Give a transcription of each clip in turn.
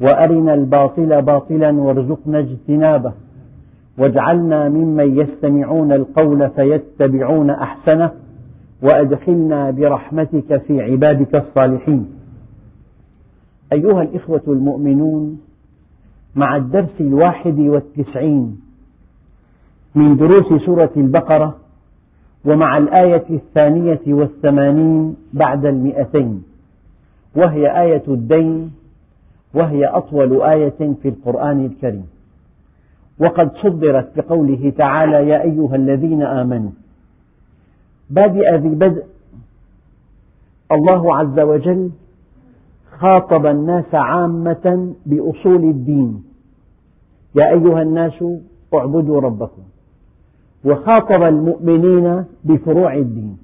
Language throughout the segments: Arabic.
وأرنا الباطل باطلا وارزقنا اجتنابه. واجعلنا ممن يستمعون القول فيتبعون أحسنه. وأدخلنا برحمتك في عبادك الصالحين. أيها الإخوة المؤمنون مع الدرس الواحد والتسعين من دروس سورة البقرة ومع الآية الثانية والثمانين بعد المئتين وهي آية الدين وهي أطول آية في القرآن الكريم. وقد صدرت بقوله تعالى يا أيها الذين آمنوا بادئ ذي بدء الله عز وجل خاطب الناس عامة بأصول الدين. يا أيها الناس اعبدوا ربكم وخاطب المؤمنين بفروع الدين.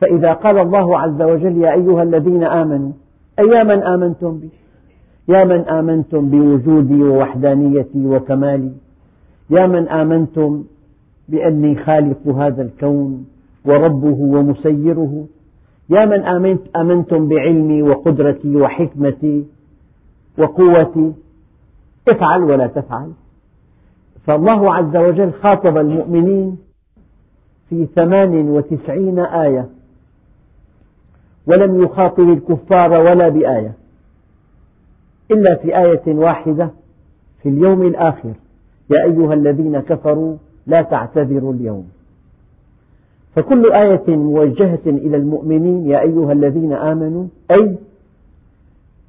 فإذا قال الله عز وجل يا أيها الذين آمنوا أي يا من آمنتم بي يا من آمنتم بوجودي ووحدانيتي وكمالي يا من آمنتم بأني خالق هذا الكون وربه ومسيره يا من آمنت آمنتم بعلمي وقدرتي وحكمتي وقوتي افعل ولا تفعل. فالله عز وجل خاطب المؤمنين في ثمان وتسعين آية ولم يخاطب الكفار ولا بآية. إلا في آية واحدة في اليوم الآخر. يا أيها الذين كفروا لا تعتذروا اليوم. فكل آية موجهة إلى المؤمنين يا أيها الذين آمنوا أي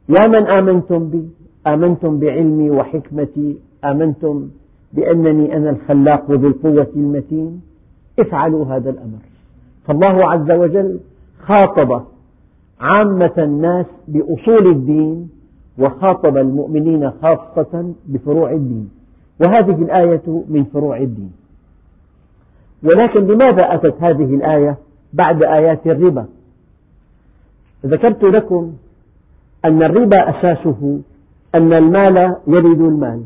يا من آمنتم بي آمنتم بعلمي وحكمتي آمنتم بأنني أنا الخلاق ذو القوة المتين افعلوا هذا الأمر. فالله عز وجل خاطب عامة الناس بأصول الدين وخاطب المؤمنين خاصة بفروع الدين. وهذه الآية من فروع الدين. ولكن لماذا أتت هذه الآية بعد آيات الربا؟ ذكرت لكم أن الربا أساسه أن المال يلد المال.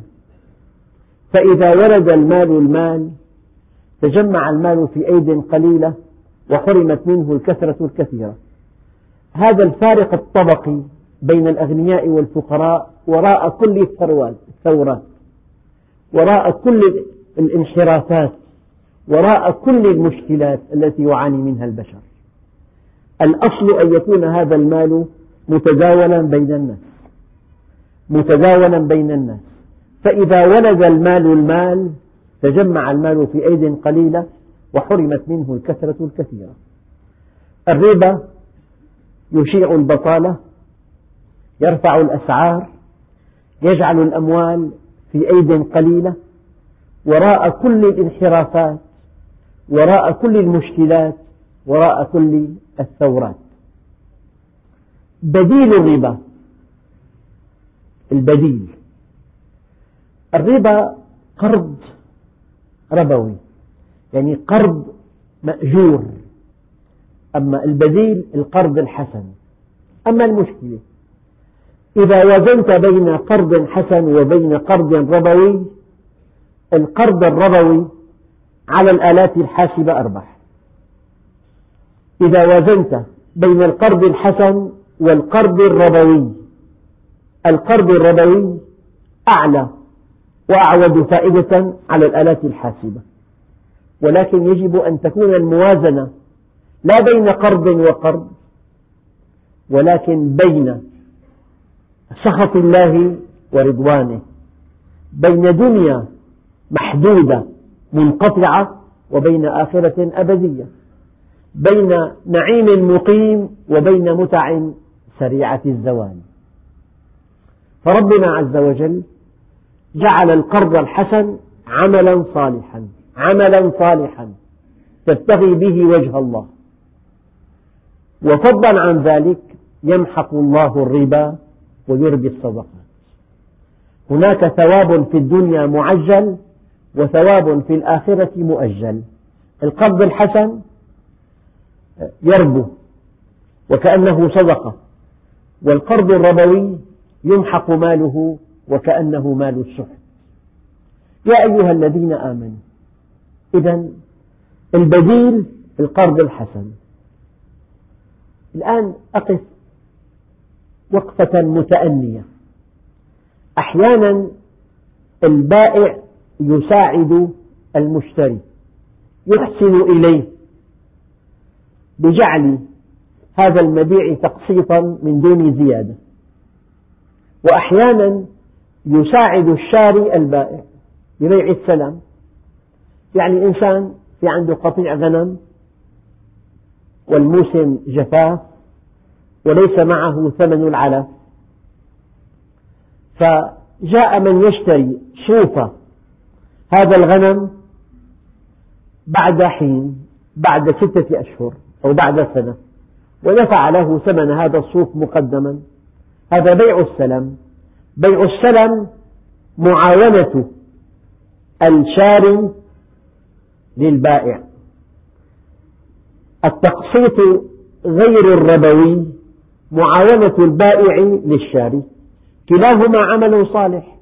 فإذا ولد المال المال تجمع المال في أيد قليلة وحرمت منه الكثرة الكثيرة. هذا الفارق الطبقي بين الأغنياء والفقراء وراء كل الثورات وراء كل الانحرافات وراء كل المشكلات التي يعاني منها البشر. الأصل أن يكون هذا المال متداولا بين الناس متداولا بين الناس. فإذا ولد المال المال تجمع المال في أيد قليلة وحرمت منه الكثرة الكثيرة. الربا يشيع البطالة يرفع الأسعار يجعل الأموال في أيد قليلة وراء كل الانحرافات وراء كل المشكلات وراء كل الثورات. بديل الربا. البديل. الربا قرض ربوي يعني قرض مأجور. أما البديل القرض الحسن. أما المشكلة. إذا وزنت بين قرض حسن وبين قرض ربوي القرض الربوي على الآلات الحاسبة أربح إذا وزنت بين القرض الحسن والقرض الربوي القرض الربوي أعلى وأعود فائدة على الآلات الحاسبة. ولكن يجب أن تكون الموازنة لا بين قرض وقرض ولكن بين سخط الله ورضوانه. بين دنيا محدودة منقطعة وبين آخرة أبدية. بين نعيم مقيم وبين متع سريعة الزوال. فربنا عز وجل جعل القرض الحسن عملا صالحا عملا صالحا. تبتغي به وجه الله. وفضلا عن ذلك يمحق الله الربا ويربي الصدقات هناك ثواب في الدنيا معجل وثواب في الآخرة مؤجل. القرض الحسن يربو وكأنه صدقة والقرض الربوي يمحق ماله وكأنه مال السحت يا أيها الذين آمنوا إذا البديل القرض الحسن. الآن أقف وقفة متأنية. أحيانا البائع يساعد المشتري يحسن إليه بجعل هذا المبيع تقسيطا من دون زيادة. وأحيانا يساعد الشاري البائع ببيع السلام. يعني إنسان في عنده قطيع غنم والموسم جفاف وليس معه ثمن العلف فجاء من يشتري صوف هذا الغنم بعد حين بعد ستة أشهر أو بعد سنة ودفع له ثمن هذا الصوف مقدما. هذا بيع السلم. بيع السلم معاونة الشاري للبائع. التقسيط غير الربوي معاونة البائع للشاري. كلاهما عمل صالح.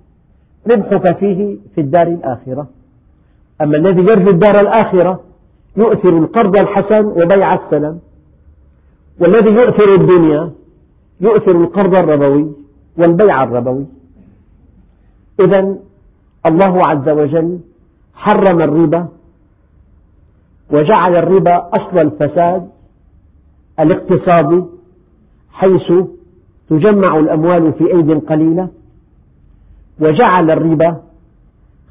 ربحك فيه في الدار الآخرة. أما الذي يرجو الدار الآخرة يؤثر القرض الحسن وبيع السلم. والذي يؤثر الدنيا يؤثر القرض الربوي والبيع الربوي. إذا الله عز وجل حرم الربا وجعل الربا أصل الفساد الاقتصادي حيث تجمع الأموال في أيد قليلة وجعل الربا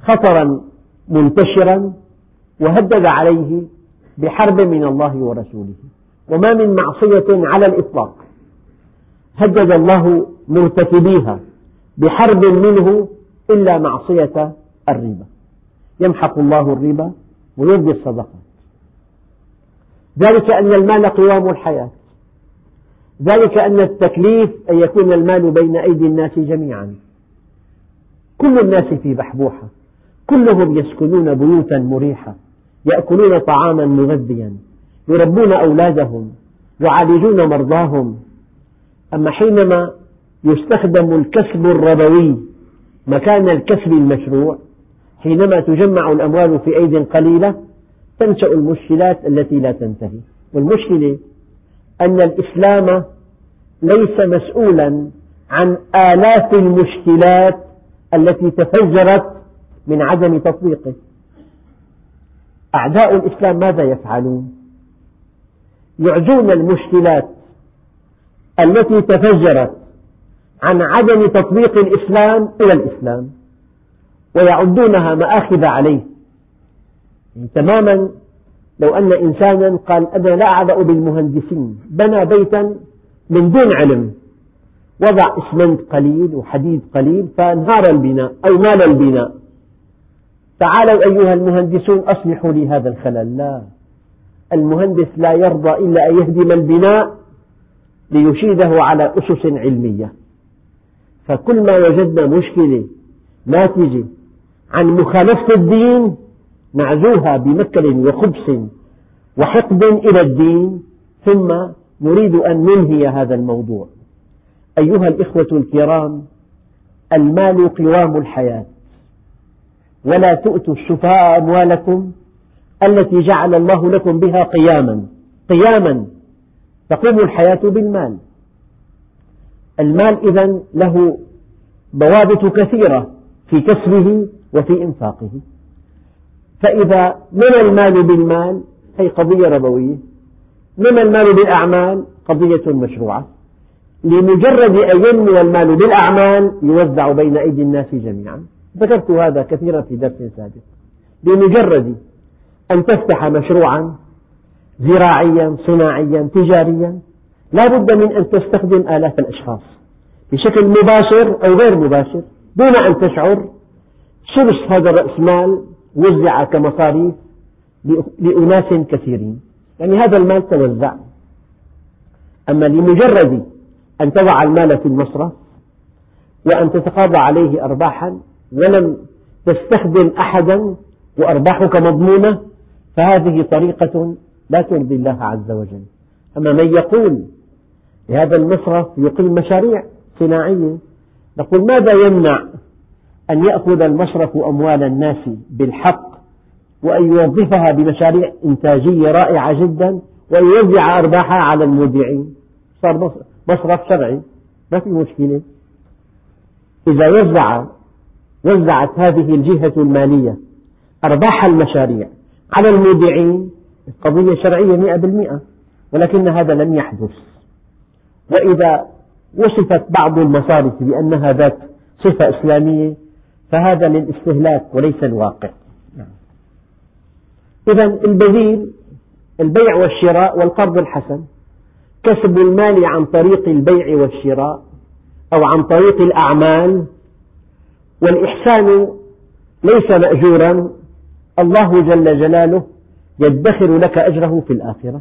خطرا منتشرا وهدد عليه بحرب من الله ورسوله. وما من معصية على الإطلاق. هدد الله مرتكبيها بحرب منه إلا معصية الربا. يمحق الله الربا ويرضي الصدقات. ذلك أن المال قوام الحياة. ذلك أن التكليف أن يكون المال بين أيدي الناس جميعا. كل الناس في بحبوحة. كلهم يسكنون بيوتا مريحة. يأكلون طعاما مغذيا. يربون أولادهم. يعالجون مرضاهم. أما حينما يستخدم الكسب الربوي مكان الكسب المشروع حينما تجمع الأموال في أيد قليلة تنشأ المشكلات التي لا تنتهي. والمشكلة أن الإسلام ليس مسؤولا عن آلاف المشكلات التي تفجرت من عدم تطبيقه أعداء الإسلام ماذا يفعلون؟ يعزون المشكلات التي تفجرت عن عدم تطبيق الإسلام إلى الإسلام ويعدونها مآخذ عليه يعني تماما لو أن إنسانا قال أنا لا أعبأ بالمهندسين بنى بيتا من دون علم وضع إسمنت قليل وحديد قليل فانهار البناء أو مال البناء تعالوا أيها المهندسون أصلحوا لي هذا الخلل. لا. المهندس لا يرضى إلا أن يهدم البناء ليشيده على أسس علمية. فكل ما وجدنا مشكلة ناتجة عن مخالفة الدين نعزوها بمكر وخبث وحقد إلى الدين ثم نريد أن ننهي هذا الموضوع. أيها الإخوة الكرام المال قوام الحياة. ولا تؤتوا السفهاء أموالكم التي جعل الله لكم بها قياما. قياما تقوم الحياة بالمال. المال إذا له ضوابط كثيرة في كسبه وفي إنفاقه. فإذا من المال بالمال هي قضية ربوية من المال بالأعمال قضية مشروعة. لمجرد أن ينمو المال بالأعمال يوزع بين أيدي الناس جميعا. ذكرت هذا كثيرا في درس سابق. بمجرد أن تفتح مشروعا زراعيا صناعيا تجاريا لا بد من أن تستخدم آلاف الأشخاص. بشكل مباشر أو غير مباشر دون أن تشعر. ثلث هذا الرأس مال وزع كمصاريف لأناس كثيرين. يعني هذا المال توزع. أما لمجرد أن تضع المال في المصرف وأن تتقاضى عليه أرباحا ولم تستخدم أحدا وأرباحك مضمونة فهذه طريقة لا ترضي الله عز وجل. أما من يقول لهذا المصرف يقيم مشاريع صناعية نقول ماذا يمنع أن يأخذ المصرف أموال الناس بالحق وأن يوظفها بمشاريع إنتاجية رائعة جدا وأن يوزع أرباحها على المودعين. صار مصرف شرعي ما في مشكلة. إذا وزع وزعت هذه الجهة المالية أرباح المشاريع على المودعين قضية شرعية مئة بالمئة ولكن هذا لم يحدث. وإذا وصفت بعض المصارف بأنها ذات صفة إسلامية فهذا للاستهلاك وليس الواقع. إذا البديل البيع والشراء والقرض الحسن كسب المال عن طريق البيع والشراء أو عن طريق الأعمال والإحسان ليس مأجورا الله جل جلاله يدخر لك أجره في الآخرة.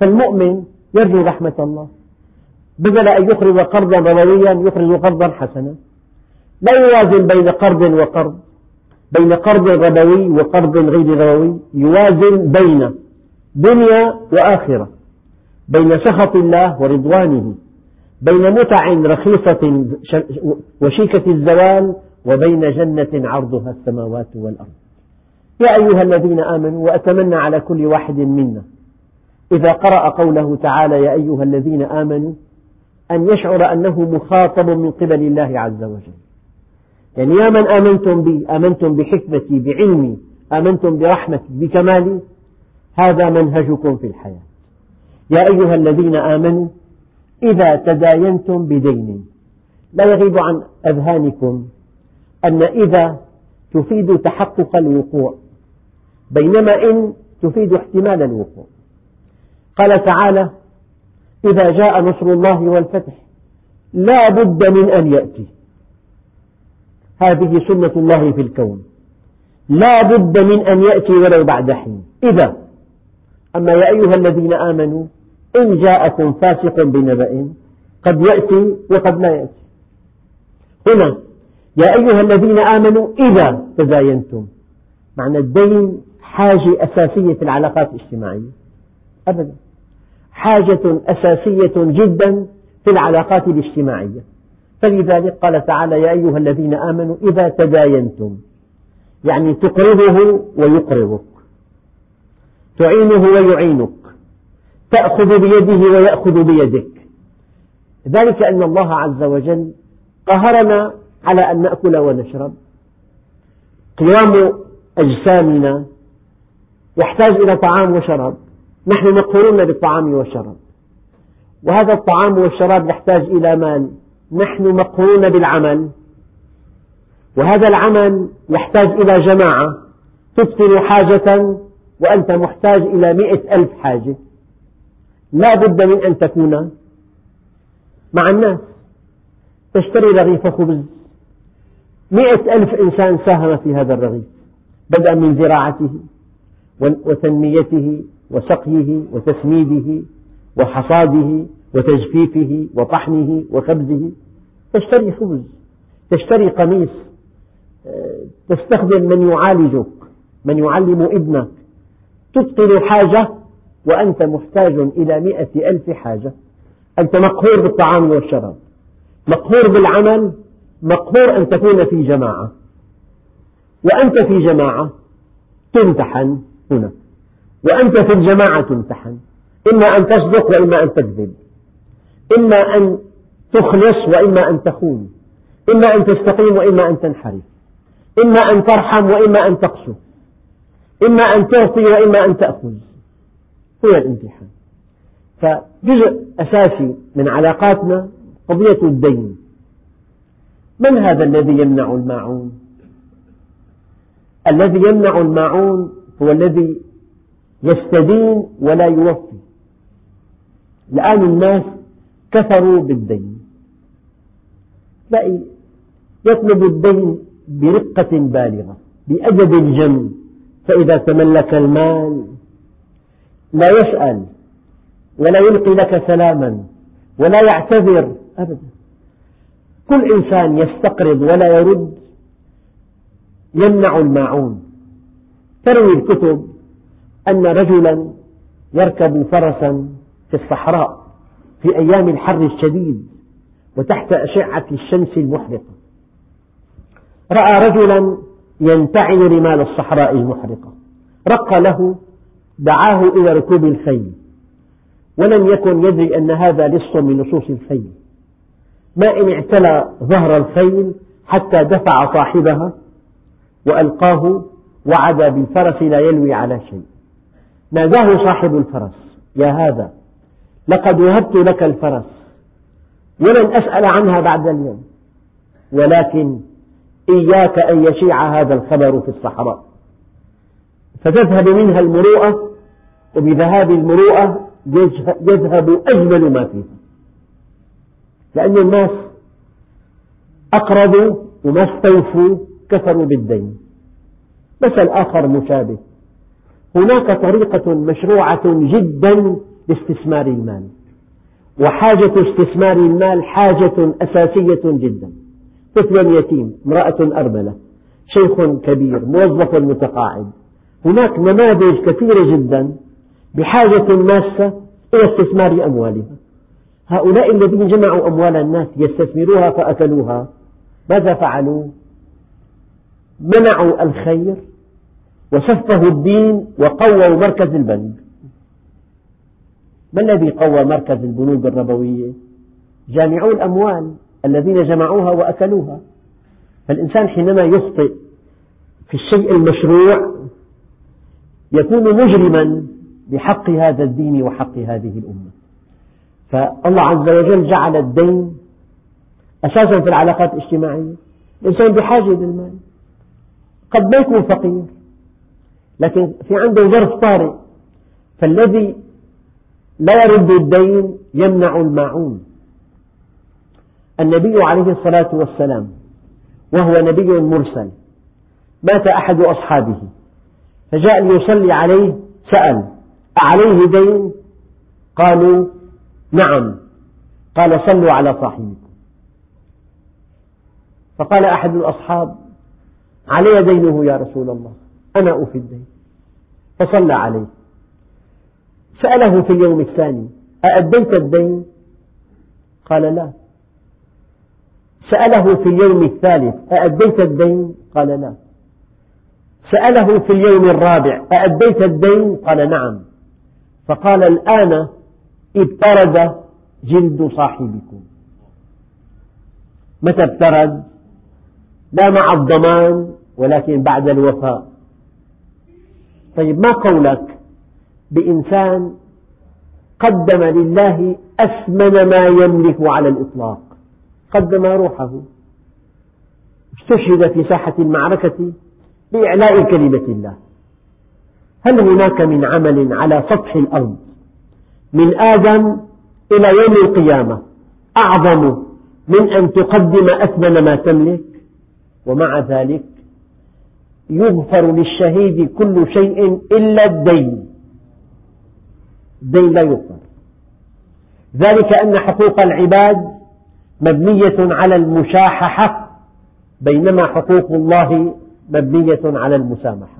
فالمؤمن يرجو رحمة الله بدل أن يقرض قرضا ربويا يقرض قرضا حسنا. لا يوازن بين قرض وقرض بين قرض ربوي وقرض غير ربوي يوازن بين دنيا وآخرة بين سخط الله ورضوانه بين متع رخيصة وشيكة الزوال وبين جنة عرضها السماوات والأرض. يا أيها الذين آمنوا وأتمنى على كل واحد منا إذا قرأ قوله تعالى يا أيها الذين آمنوا أن يشعر أنه مخاطب من قبل الله عز وجل. يعني يا من آمنتم بي آمنتم بحكمتي بعلمي آمنتم برحمتي بكمالي هذا منهجكم في الحياة. يا أيها الذين آمنوا إذا تداينتم بدين لا يغيب عن أذهانكم أن إذا تفيد تحقق الوقوع بينما إن تفيد احتمال الوقوع. قال تعالى إذا جاء نصر الله والفتح لا بد من أن يأتي. هذه سنة الله في الكون. لا بد من أن يأتي ولو بعد حين. إذا أما يا أيها الذين آمنوا إن جاءكم فاسق بنبأ قد يأتي وقد لا يأتي. هنا يا أيها الذين آمنوا إذا تداينتم معنى الدين حاجة أساسية في العلاقات الاجتماعية. أبدا. حاجة أساسية جدا في العلاقات الاجتماعية. فلذلك قال تعالى يا أيها الذين آمنوا إذا تداينتم يعني تقرضه ويقرضك تعينه ويعينك تأخذ بيده ويأخذ بيدك. ذلك أن الله عز وجل قهرنا على أن نأكل ونشرب. قيام أجسامنا يحتاج إلى طعام وشراب. نحن مقهورون بالطعام والشراب. وهذا الطعام والشراب يحتاج إلى مال. نحن مقهورون بالعمل. وهذا العمل يحتاج إلى جماعة. تبطل حاجة وأنت محتاج إلى مئة ألف حاجة. لا بد من أن تكون مع الناس. تشتري رغيف خبز. مئة ألف إنسان ساهم في هذا الرغيف. بدءا من زراعته وتنميته وسقيه وتسميده وحصاده وتجفيفه وطحنه وخبزه. تشتري خبز تشتري قميص تستخدم من يعالجك من يعلم ابنك. تبطل حاجة وأنت محتاج إلى مئة ألف حاجة. أنت مقهور بالطعام والشراب مقهور بالعمل مقهور أن تكون في جماعة. وأنت في جماعة تمتحن هنا وأنت في الجماعة تمتحن. إما أن تصدق وإما أن تكذب. إما أن تخلص وإما أن تخون إما أن تستقيم وإما أن تنحرف إما أن ترحم وإما أن تقسو إما أن تعطي وإما أن تأخذ. هو الامتحان. فجزء أساسي من علاقاتنا قضية الدين. من هذا الذي يمنع الماعون؟ الذي يمنع الماعون هو الذي يستدين ولا يوفي. الآن الناس كفروا بالدين. يطلب الدين برقة بالغة بأدب الجم فإذا تملك المال لا يسأل ولا يلقي لك سلاما ولا يعتذر أبدا. كل إنسان يستقرض ولا يرد يمنع الماعون. تروي الكتب أن رجلا يركب فرسا في الصحراء. في أيام الحر الشديد وتحت أشعة الشمس المحرقة. رأى رجلا ينتعل رمال الصحراء المحرقة. رق له دعاه إلى ركوب الخيل. ولم يكن يدري أن هذا لص من لصوص الخيل. ما إن اعتلى ظهر الخيل حتى دفع صاحبها وألقاه وعد بالفرس لا يلوي على شيء. ناداه صاحب الفرس يا هذا لقد وهبت لك الفرس. ولن أسأل عنها بعد اليوم. ولكن إياك أن يشيع هذا الخبر في الصحراء. فتذهب منها المروءة وبذهاب المروءة يذهب أجمل ما فيها. لأن الناس أقرضوا وما استوفوا كفروا بالدين. مثل آخر مشابه. هناك طريقة مشروعة جدا لاستثمار المال. وحاجة استثمار المال حاجة أساسية جدا. طفل يتيم امرأة أرملة شيخ كبير موظف متقاعد. هناك نماذج كثيرة جدا بحاجة ماسة إلى استثمار أموالها. هؤلاء الذين جمعوا أموال الناس يستثمروها فأكلوها. ماذا فعلوا؟ منعوا الخير وسفهوا الدين وقووا مركز البنك. ما الذي قوى مركز البنوك الربوية؟ جامعو الأموال الذين جمعوها وأكلوها. فالإنسان حينما يخطئ في الشيء المشروع يكون مجرما بحق هذا الدين وحق هذه الأمة. فالله عز وجل جعل الدين أساسا في العلاقات الاجتماعية. الإنسان بحاجة للمال قد ما يكون فقير لكن في عنده ظرف طارئ فالذي لا يرد الدين يمنع الماعون. النبي عليه الصلاة والسلام وهو نبي مرسل. مات أحد أصحابه. فجاء ليصلي عليه سأل أعليه دين؟ قالوا نعم. قال صلوا على صاحبكم. فقال أحد الأصحاب علي دينه يا رسول الله أنا أوفي الدين. فصلى عليه. سأله في اليوم الثاني أأديت الدين؟ قال لا. سأله في اليوم الثالث أأديت الدين؟ قال لا. سأله في اليوم الرابع أأديت الدين؟ قال نعم. فقال الآن ابترد جلد صاحبكم. متى ابترد لا مع الضمان ولكن بعد الوفاء طيب ما قولك؟ بإنسان قدم لله أثمن ما يملك على الإطلاق. قدم روحه. استشهد في ساحة المعركة بإعلاء كلمة الله. هل هناك من عمل على سطح الأرض من آدم إلى يوم القيامة أعظم من أن تقدم أثمن ما تملك؟ ومع ذلك يغفر للشهيد كل شيء إلا الدين. الدين لا يغفر ذلك أن حقوق العباد مبنية على المشاححة بينما حقوق الله مبنية على المسامحة.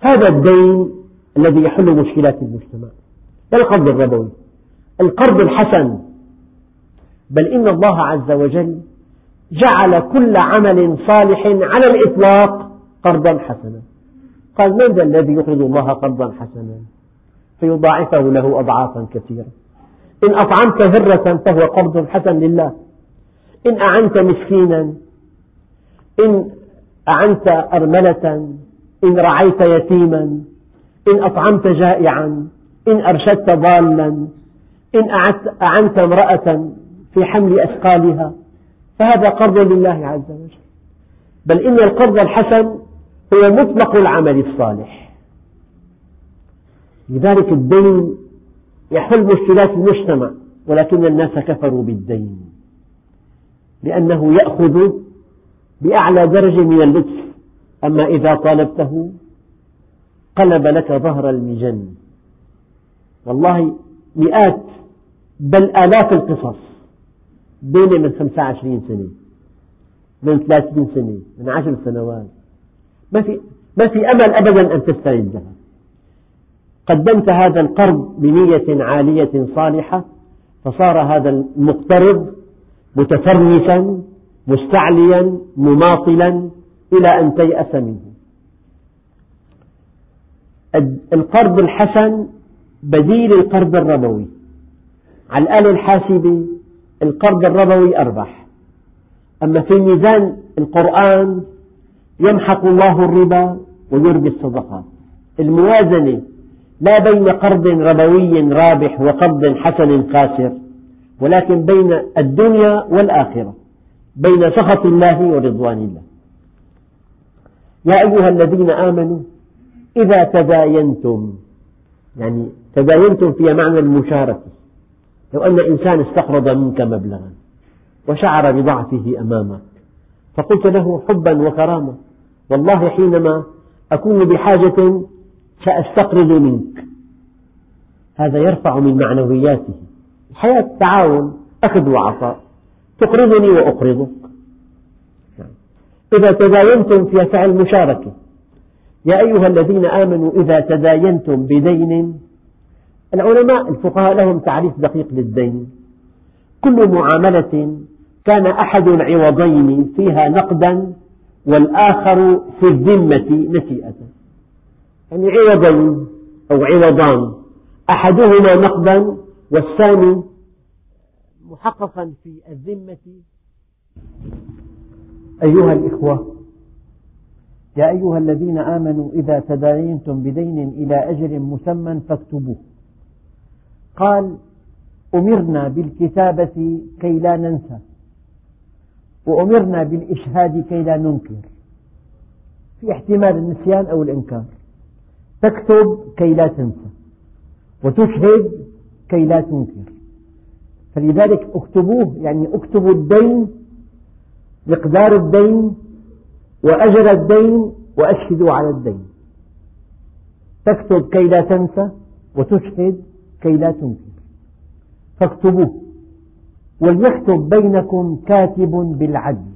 هذا الدين الذي يحل مشكلات المجتمع. القرض الربوي القرض الحسن. بل إن الله عز وجل جعل كل عمل صالح على الإطلاق قرضا حسنا. قال من ذا الذي يقرض الله قرضا حسنا؟ فيضاعفه له أضعافا كثيرة إن أطعمت هرة فهو قرض حسن لله. إن أعنت مسكينا إن أعنت أرملة إن رعيت يتيما إن أطعمت جائعا إن أرشدت ضالا إن أعنت امرأة في حمل أثقالها. فهذا قرض لله عز وجل. بل إن القرض الحسن هو مطلق العمل الصالح. لذلك الدين يحل مشكلات المجتمع ولكن الناس كفروا بالدين لأنه يأخذ بأعلى درجة من اللطف. أما إذا طالبته قلب لك ظهر المجن والله مئات بل آلاف القصص دولة من 25 سنة من 30 سنة من عشر سنوات. ما في ما في أمل أبدا أن تستردها قدمت هذا القرض بنية عالية صالحة فصار هذا المقترض متفرسا مستعليا مماطلا إلى أن تيأس منه. القرض الحسن بديل القرض الربوي. على الآلة الحاسبة القرض الربوي أربح أما في ميزان القرآن يمحق الله الربا ويربي الصدقات. الموازنة لا بين قرض ربوي رابح وقرض حسن خاسر ولكن بين الدنيا والآخرة بين سخط الله ورضوان الله. يا أيها الذين آمنوا إذا تداينتم يعني تداينتم في معنى المشاركة لو أن إنسان استقرض منك مبلغا وشعر بضعفه أمامك فقلت له حبا وكرامة والله حينما أكون بحاجة سأستقرض منك. هذا يرفع من معنوياته. الحياة تعاون أخذ وعطاء تقرضني وأقرضك. إذا تداينتم في فعل مشاركة يا أيها الذين آمنوا إذا تداينتم بدين العلماء الفقهاء لهم تعريف دقيق للدين. كل معاملة كان أحد العوضين فيها نقدا والآخر في الذمة نسيئة. يعني عوضين أو عوضان. أحدهما نقدا والثاني محققا في الذمة. أيها الإخوة يا أيها الذين آمنوا إذا تداينتم بدين إلى أجل مسمى فاكتبوه. قال أمرنا بالكتابة كي لا ننسى وأمرنا بالإشهاد كي لا ننكر في احتمال النسيان أو الإنكار. تكتب كي لا تنسى وتشهد كي لا تنكر. فلذلك اكتبوه يعني اكتبوا الدين مقدار الدين وأجل الدين وأشهدوا على الدين. تكتب كي لا تنسى وتشهد كي لا تنكر. فاكتبوه. وليكتب بينكم كاتب بالعدل.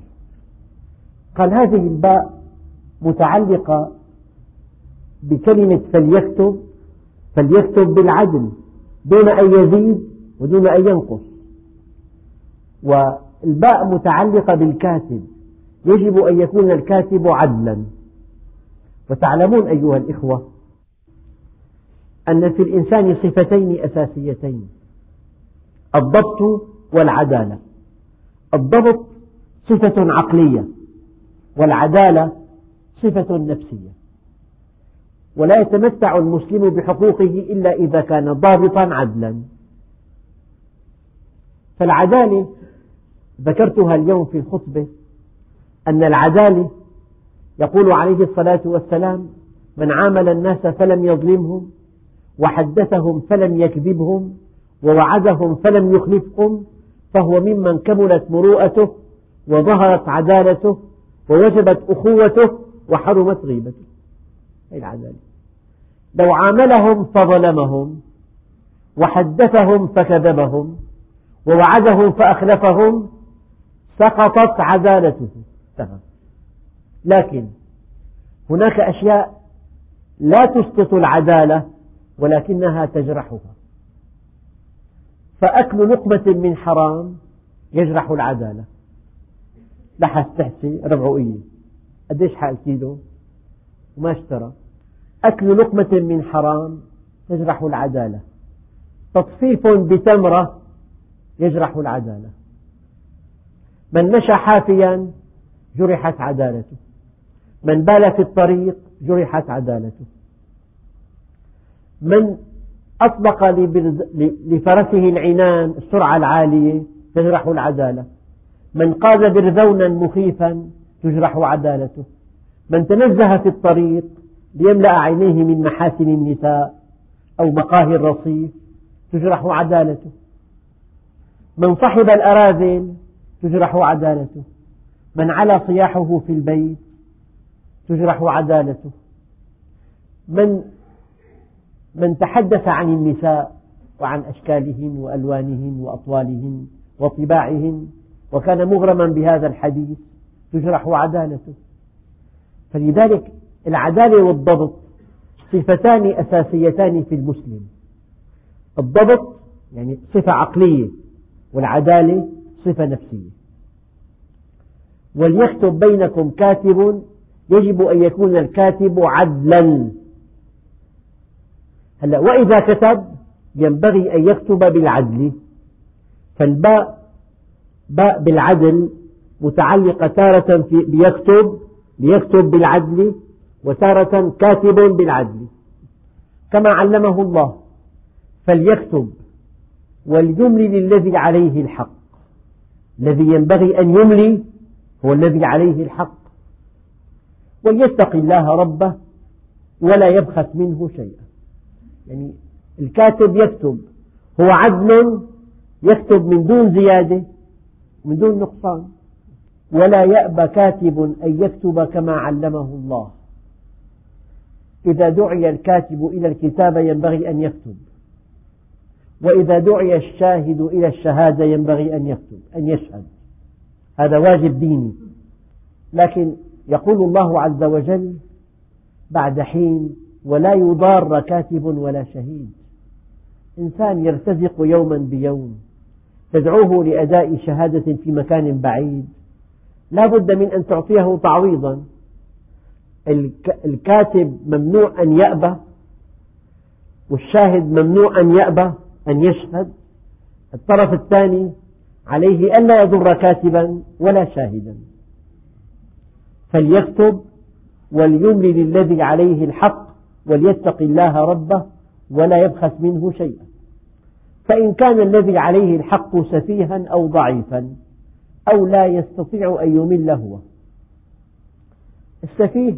قال هذه الباء متعلقة بكلمة فليكتب فليكتب بالعدل دون أن يزيد ودون أن ينقص. والباء متعلقة بالكاتب يجب أن يكون الكاتب عدلا. وتعلمون أيها الإخوة أن في الإنسان صفتين أساسيتين الضبط والعدالة. الضبط صفة عقلية والعدالة صفة نفسية. ولا يتمتع المسلم بحقوقه إلا إذا كان ضابطا عدلا. فالعدالة ذكرتها اليوم في الخطبة أن العدالة يقول عليه الصلاة والسلام من عامل الناس فلم يظلمهم وحدثهم فلم يكذبهم ووعدهم فلم يخلفهم فهو ممن كملت مروءته وظهرت عدالته ووجبت أخوته وحرمت غيبته. هذه العدالة. لو عاملهم فظلمهم وحدثهم فكذبهم ووعدهم فأخلفهم سقطت عدالته. لكن هناك أشياء لا تسقط العدالة ولكنها تجرحها. فأكل لقمة من حرام يجرح العدالة. لحس تحسي ربعوية. قديش حق الكيلو وما اشترى. أكل لقمة من حرام يجرح العدالة. تطفيف بتمرة يجرح العدالة. من مشى حافيا جرحت عدالته. من بال في الطريق جرحت عدالته. من أطلق لفرسه العنان السرعة العالية تجرح العدالة. من قاد برذونا مخيفا تجرح عدالته. من تنزه في الطريق ليملأ عينيه من محاسن النساء أو مقاهي الرصيف تجرح عدالته. من صحب الأراذل تجرح عدالته. من علا صياحه في البيت تجرح عدالته. من من تحدث عن النساء وعن أشكالهن وألوانهن وأطوالهن وطباعهم وكان مغرما بهذا الحديث تجرح عدالته. فلذلك العدالة والضبط صفتان أساسيتان في المسلم. الضبط يعني صفة عقلية والعدالة صفة نفسية. وليكتب بينكم كاتب يجب أن يكون الكاتب عدلا. هلا وإذا كتب ينبغي أن يكتب بالعدل. فالباء باء بالعدل متعلقة تارة بيكتب ليكتب بالعدل. وتارة كاتب بالعدل. كما علمه الله فليكتب وليملي للذي عليه الحق. الذي ينبغي أن يملي هو الذي عليه الحق. وليتق الله ربه ولا يبخس منه شيئا. يعني الكاتب يكتب هو عدل يكتب من دون زيادة من دون نقصان. ولا يأبى كاتب أن يكتب كما علمه الله. إذا دعي الكاتب إلى الكتابة ينبغي أن يكتب. وإذا دعي الشاهد إلى الشهادة ينبغي أن يكتب أن يشهد. هذا واجب ديني. لكن يقول الله عز وجل بعد حين ولا يضار كاتب ولا شهيد. إنسان يرتزق يوما بيوم تدعوه لأداء شهادة في مكان بعيد. لا بد من أن تعطيه تعويضا. الكاتب ممنوع أن يأبى والشاهد ممنوع أن يأبى أن يشهد. الطرف الثاني عليه ألا يضر كاتبا ولا شاهدا. فليكتب وليملي للذي عليه الحق وليتق الله ربه ولا يبخس منه شيئا. فإن كان الذي عليه الحق سفيها أو ضعيفا أو لا يستطيع أن يمل هو. السفيه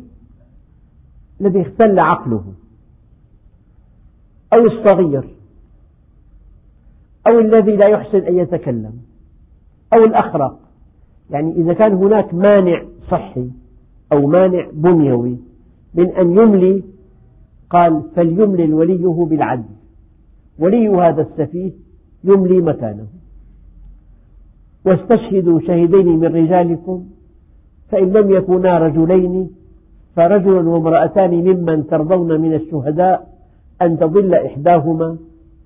الذي اختل عقله. أو الصغير. أو الذي لا يحسن أن يتكلم. أو الأخرق. يعني إذا كان هناك مانع صحي أو مانع بنيوي من أن يملي قال فليملل وليه بالعدل. ولي هذا السفيه يملي مكانه. واستشهدوا شهدين من رجالكم فإن لم يكونا رجلين فرجل وامرأتان ممن ترضون من الشهداء أن تضل إحداهما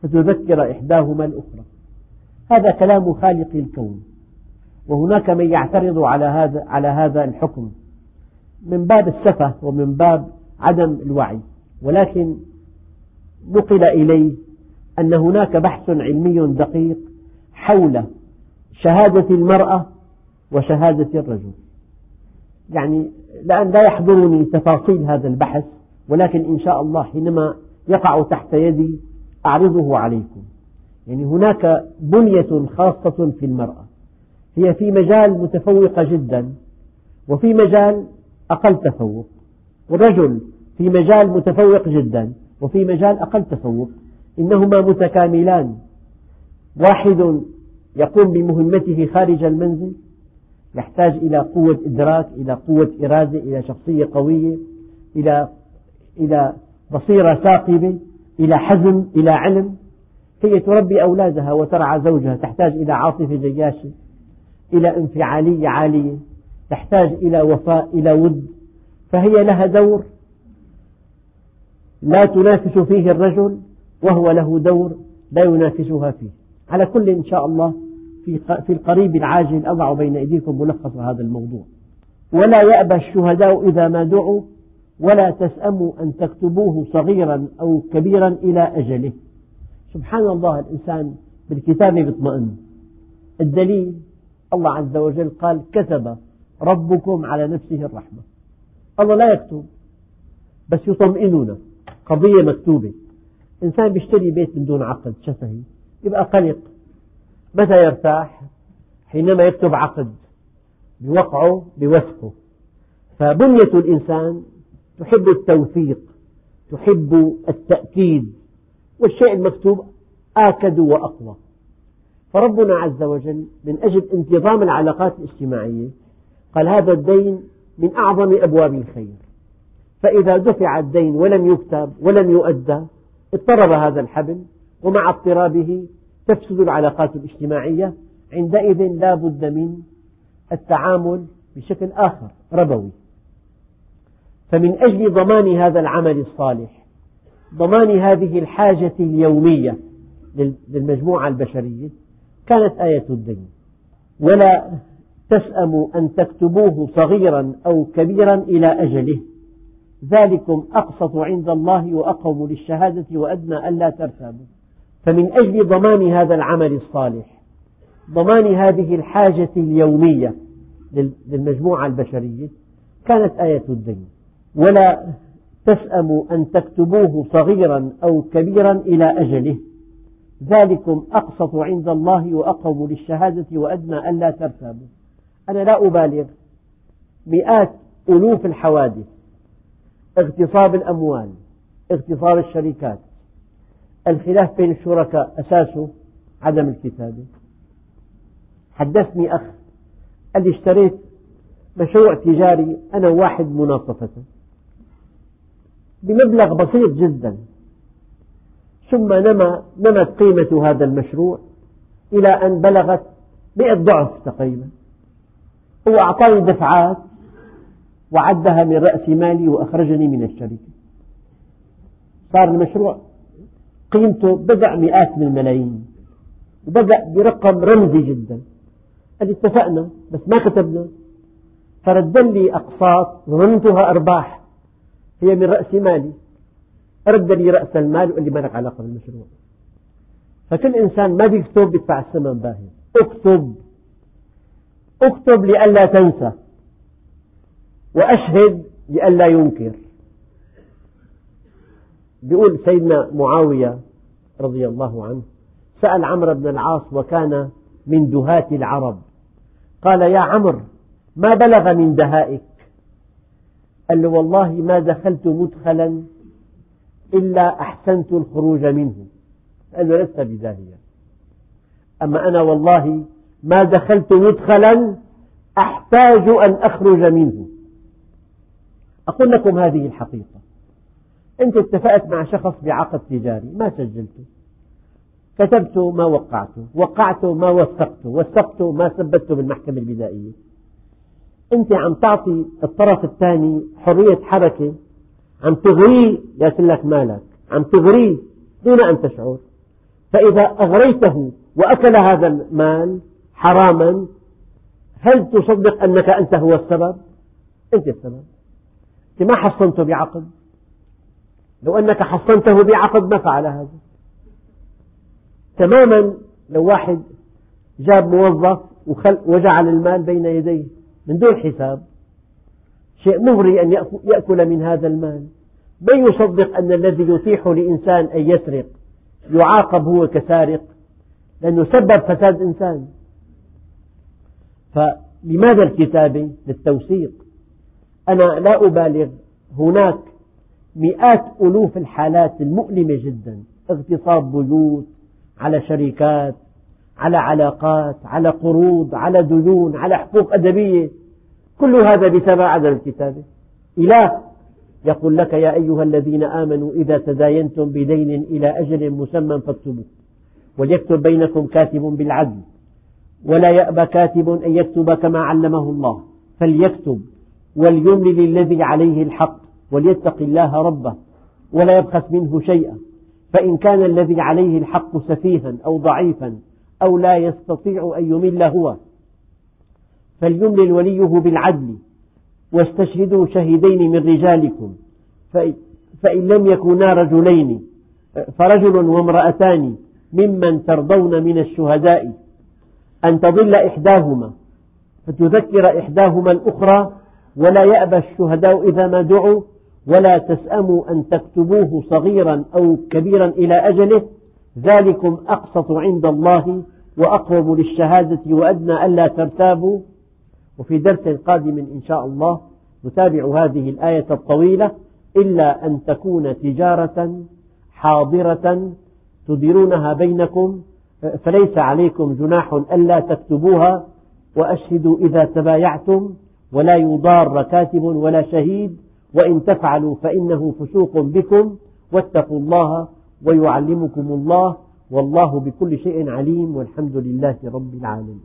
فتذكر إحداهما الأخرى. هذا كلام خالق الكون. وهناك من يعترض على هذا على هذا الحكم. من باب السفة ومن باب عدم الوعي. ولكن نقل إلي أن هناك بحث علمي دقيق حول شهادة المرأة وشهادة الرجل. يعني الآن لا يحضرني تفاصيل هذا البحث ولكن إن شاء الله حينما يقع تحت يدي أعرضه عليكم. يعني هناك بنية خاصة في المرأة. هي في مجال متفوقة جدا وفي مجال أقل تفوق. والرجل في مجال متفوق جدا وفي مجال أقل تفوق. إنهما متكاملان. واحد يقوم بمهمته خارج المنزل يحتاج إلى قوة إدراك إلى قوة إرادة إلى شخصية قوية إلى إلى بصيرة ثاقبة إلى حزم إلى علم. هي تربي أولادها وترعى زوجها تحتاج إلى عاطفة جياشة إلى انفعالية عالية تحتاج إلى وفاء إلى ود. فهي لها دور. لا تنافس فيه الرجل وهو له دور لا ينافسها فيه. على كل إن شاء الله في القريب العاجل أضع بين أيديكم ملخص هذا الموضوع. ولا يأبى الشهداء إذا ما دعوا ولا تسأموا أن تكتبوه صغيرا أو كبيرا إلى أجله. سبحان الله الإنسان بالكتابة يطمئن الدليل الله عز وجل قال كتب ربكم على نفسه الرحمة. الله لا يكتب بس يطمئننا قضية مكتوبة. إنسان بيشتري بيت من دون عقد شفهي؟ يبقى قلق. متى يرتاح؟ حينما يكتب عقد بوقعه بوثقه فبنية الإنسان تحب التوثيق تحب التأكيد والشيء المكتوب آكد وأقوى. فربنا عز وجل من أجل انتظام العلاقات الاجتماعية قال هذا الدين من أعظم أبواب الخير. فإذا دفع الدين ولم يكتب ولم يؤدى اضطرب هذا الحبل ومع اضطرابه تفسد العلاقات الاجتماعية عندئذ لا بد من التعامل بشكل آخر ربوي. فمن أجل ضمان هذا العمل الصالح ضمان هذه الحاجة اليومية للمجموعة البشرية كانت آية الدين. ولا تسأموا أن تكتبوه صغيرا أو كبيرا إلى أجله. ذلكم أقسط عند الله وأقوم للشهادة وأدنى ألا ترتابوا. فمن أجل ضمان هذا العمل الصالح ضمان هذه الحاجة اليومية للمجموعة البشرية كانت آية الدين. ولا تسأموا أن تكتبوه صغيرا أو كبيرا إلى أجله. ذلكم أقسط عند الله وأقوم للشهادة وأدنى ألا ترتابوا. أنا لا أبالغ مئات ألوف الحوادث اغتصاب الأموال اغتصاب الشركات الخلاف بين الشركاء أساسه عدم الكتابة. حدثني أخ قال لي اشتريت مشروع تجاري أنا واحد مناصفة بمبلغ بسيط جدا. ثم نما نمت قيمة هذا المشروع إلى أن بلغت مئة ضعف تقريبا. هو أعطاني دفعات وعدها من رأس مالي وأخرجني من الشركة. صار المشروع قيمته بدأ مئات من الملايين وبدأ برقم رمزي جدا. قال اتفقنا بس ما كتبنا. فرد لي أقساط ظننتها أرباح هي من رأس مالي. رد لي رأس المال وقال لي ما لك علاقة بالمشروع. فكل إنسان ما بيكتب بيدفع الثمن باهظ أكتب. أكتب لئلا تنسى. وأشهد لئلا ينكر. بيقول سيدنا معاوية رضي الله عنه سأل عمرو بن العاص وكان من دهاة العرب قال يا عمرو ما بلغ من دهائك؟ قال له والله ما دخلت مدخلا إلا أحسنت الخروج منه. له لست بداهيا أما أنا والله ما دخلت مدخلا أحتاج أن أخرج منه. أقول لكم هذه الحقيقة. أنت اتفقت مع شخص بعقد تجاري ما سجلته. كتبت ما وقعته وقعت ما وثقته وثقت ما ثبته بالمحكمة البدائية. أنت عم تعطي الطرف الثاني حرية حركة عم تغريه يأكل لك مالك عم تغريه دون أن تشعر. فإذا أغريته وأكل هذا المال حراما هل تصدق أنك أنت هو السبب؟ أنت السبب. أنت ما حصنته بعقد. لو أنك حصنته بعقد ما فعل هذا. تماما لو واحد جاب موظف وجعل المال بين يديه من دون حساب شيء مغري أن يأكل من هذا المال. من يصدق أن الذي يتيح لإنسان أن يسرق يعاقب هو كسارق؟ لأنه سبب فساد إنسان. فلماذا الكتابة للتوثيق؟ أنا لا أبالغ هناك مئات ألوف الحالات المؤلمة جدا. اغتصاب بيوت على شركات على علاقات على قروض على ديون على حقوق أدبية. كل هذا بسبب عدم الكتابة. إله يقول لك يا أيها الذين آمنوا إذا تداينتم بدين إلى أجل مسمى فاكتبوه. وليكتب بينكم كاتب بالعدل. ولا يأبى كاتب أن يكتب كما علمه الله. فليكتب وليملل الذي عليه الحق. وليتق الله ربه ولا يبخس منه شيئا فإن كان الذي عليه الحق سفيها أو ضعيفا أو لا يستطيع أن يمل هو فليملل وليه بالعدل واستشهدوا شهيدين من رجالكم فإن لم يكونا رجلين فرجل وامرأتان ممن ترضون من الشهداء أن تضل إحداهما فتذكر إحداهما الأخرى ولا يأبى الشهداء إذا ما دعوا ولا تسأموا أن تكتبوه صغيرا أو كبيرا إلى أجله. ذلكم أقسط عند الله وأقرب للشهادة وأدنى ألا ترتابوا. وفي درس قادم إن شاء الله نتابع هذه الآية الطويلة إلا أن تكون تجارة حاضرة تديرونها بينكم. فليس عليكم جناح ألا تكتبوها وأشهدوا إذا تبايعتم. ولا يضار كاتب ولا شهيد وإن تفعلوا فإنه فسوق بكم واتقوا الله ويعلمكم الله والله بكل شيء عليم والحمد لله رب العالمين